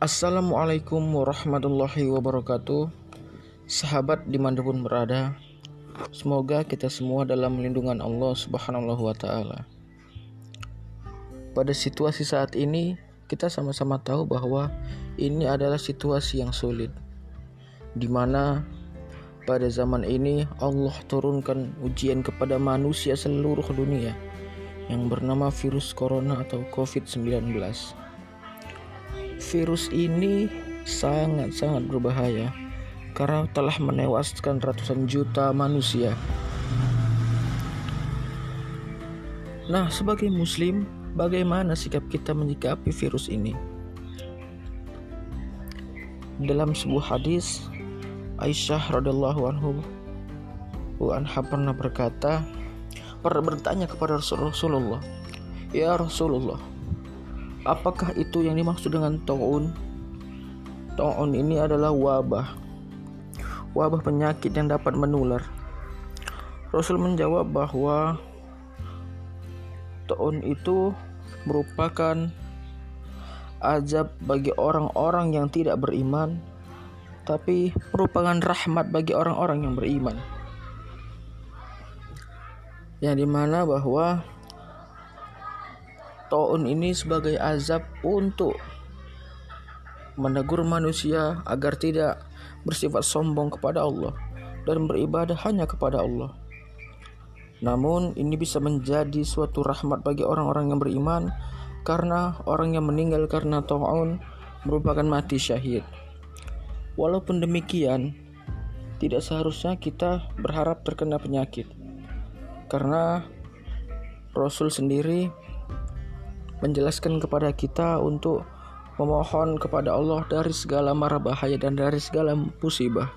Assalamualaikum warahmatullahi wabarakatuh. Sahabat di mana pun berada Semoga kita semua dalam lindungan Allah subhanahu wa ta'ala. Pada situasi saat ini Kita sama-sama tahu bahwa Ini adalah situasi yang sulit Di mana pada zaman ini Allah turunkan ujian kepada manusia seluruh dunia Yang bernama virus corona atau COVID-19 virus ini sangat-sangat berbahaya karena telah menewaskan ratusan juta manusia. Nah, sebagai muslim, bagaimana sikap kita menyikapi virus ini? Dalam sebuah hadis, Aisyah radhiallahu anhu anha pernah berkata, pernah bertanya kepada Rasulullah, "Ya Rasulullah, Apakah itu yang dimaksud dengan ta'un? Ta'un ini adalah wabah. Wabah penyakit yang dapat menular. Rasul menjawab bahwa ta'un itu merupakan azab bagi orang-orang yang tidak beriman, tapi merupakan rahmat bagi orang-orang yang beriman. Yang di mana bahwa Ta'un ini sebagai azab untuk menegur manusia agar tidak bersifat sombong kepada Allah dan beribadah hanya kepada Allah. Namun ini bisa menjadi suatu rahmat bagi orang-orang yang beriman karena orang yang meninggal karena ta'un merupakan mati syahid. Walaupun demikian, tidak seharusnya kita berharap terkena penyakit. Karena Rasul sendiri menjelaskan kepada kita untuk memohon kepada Allah dari segala mara bahaya dan dari segala musibah.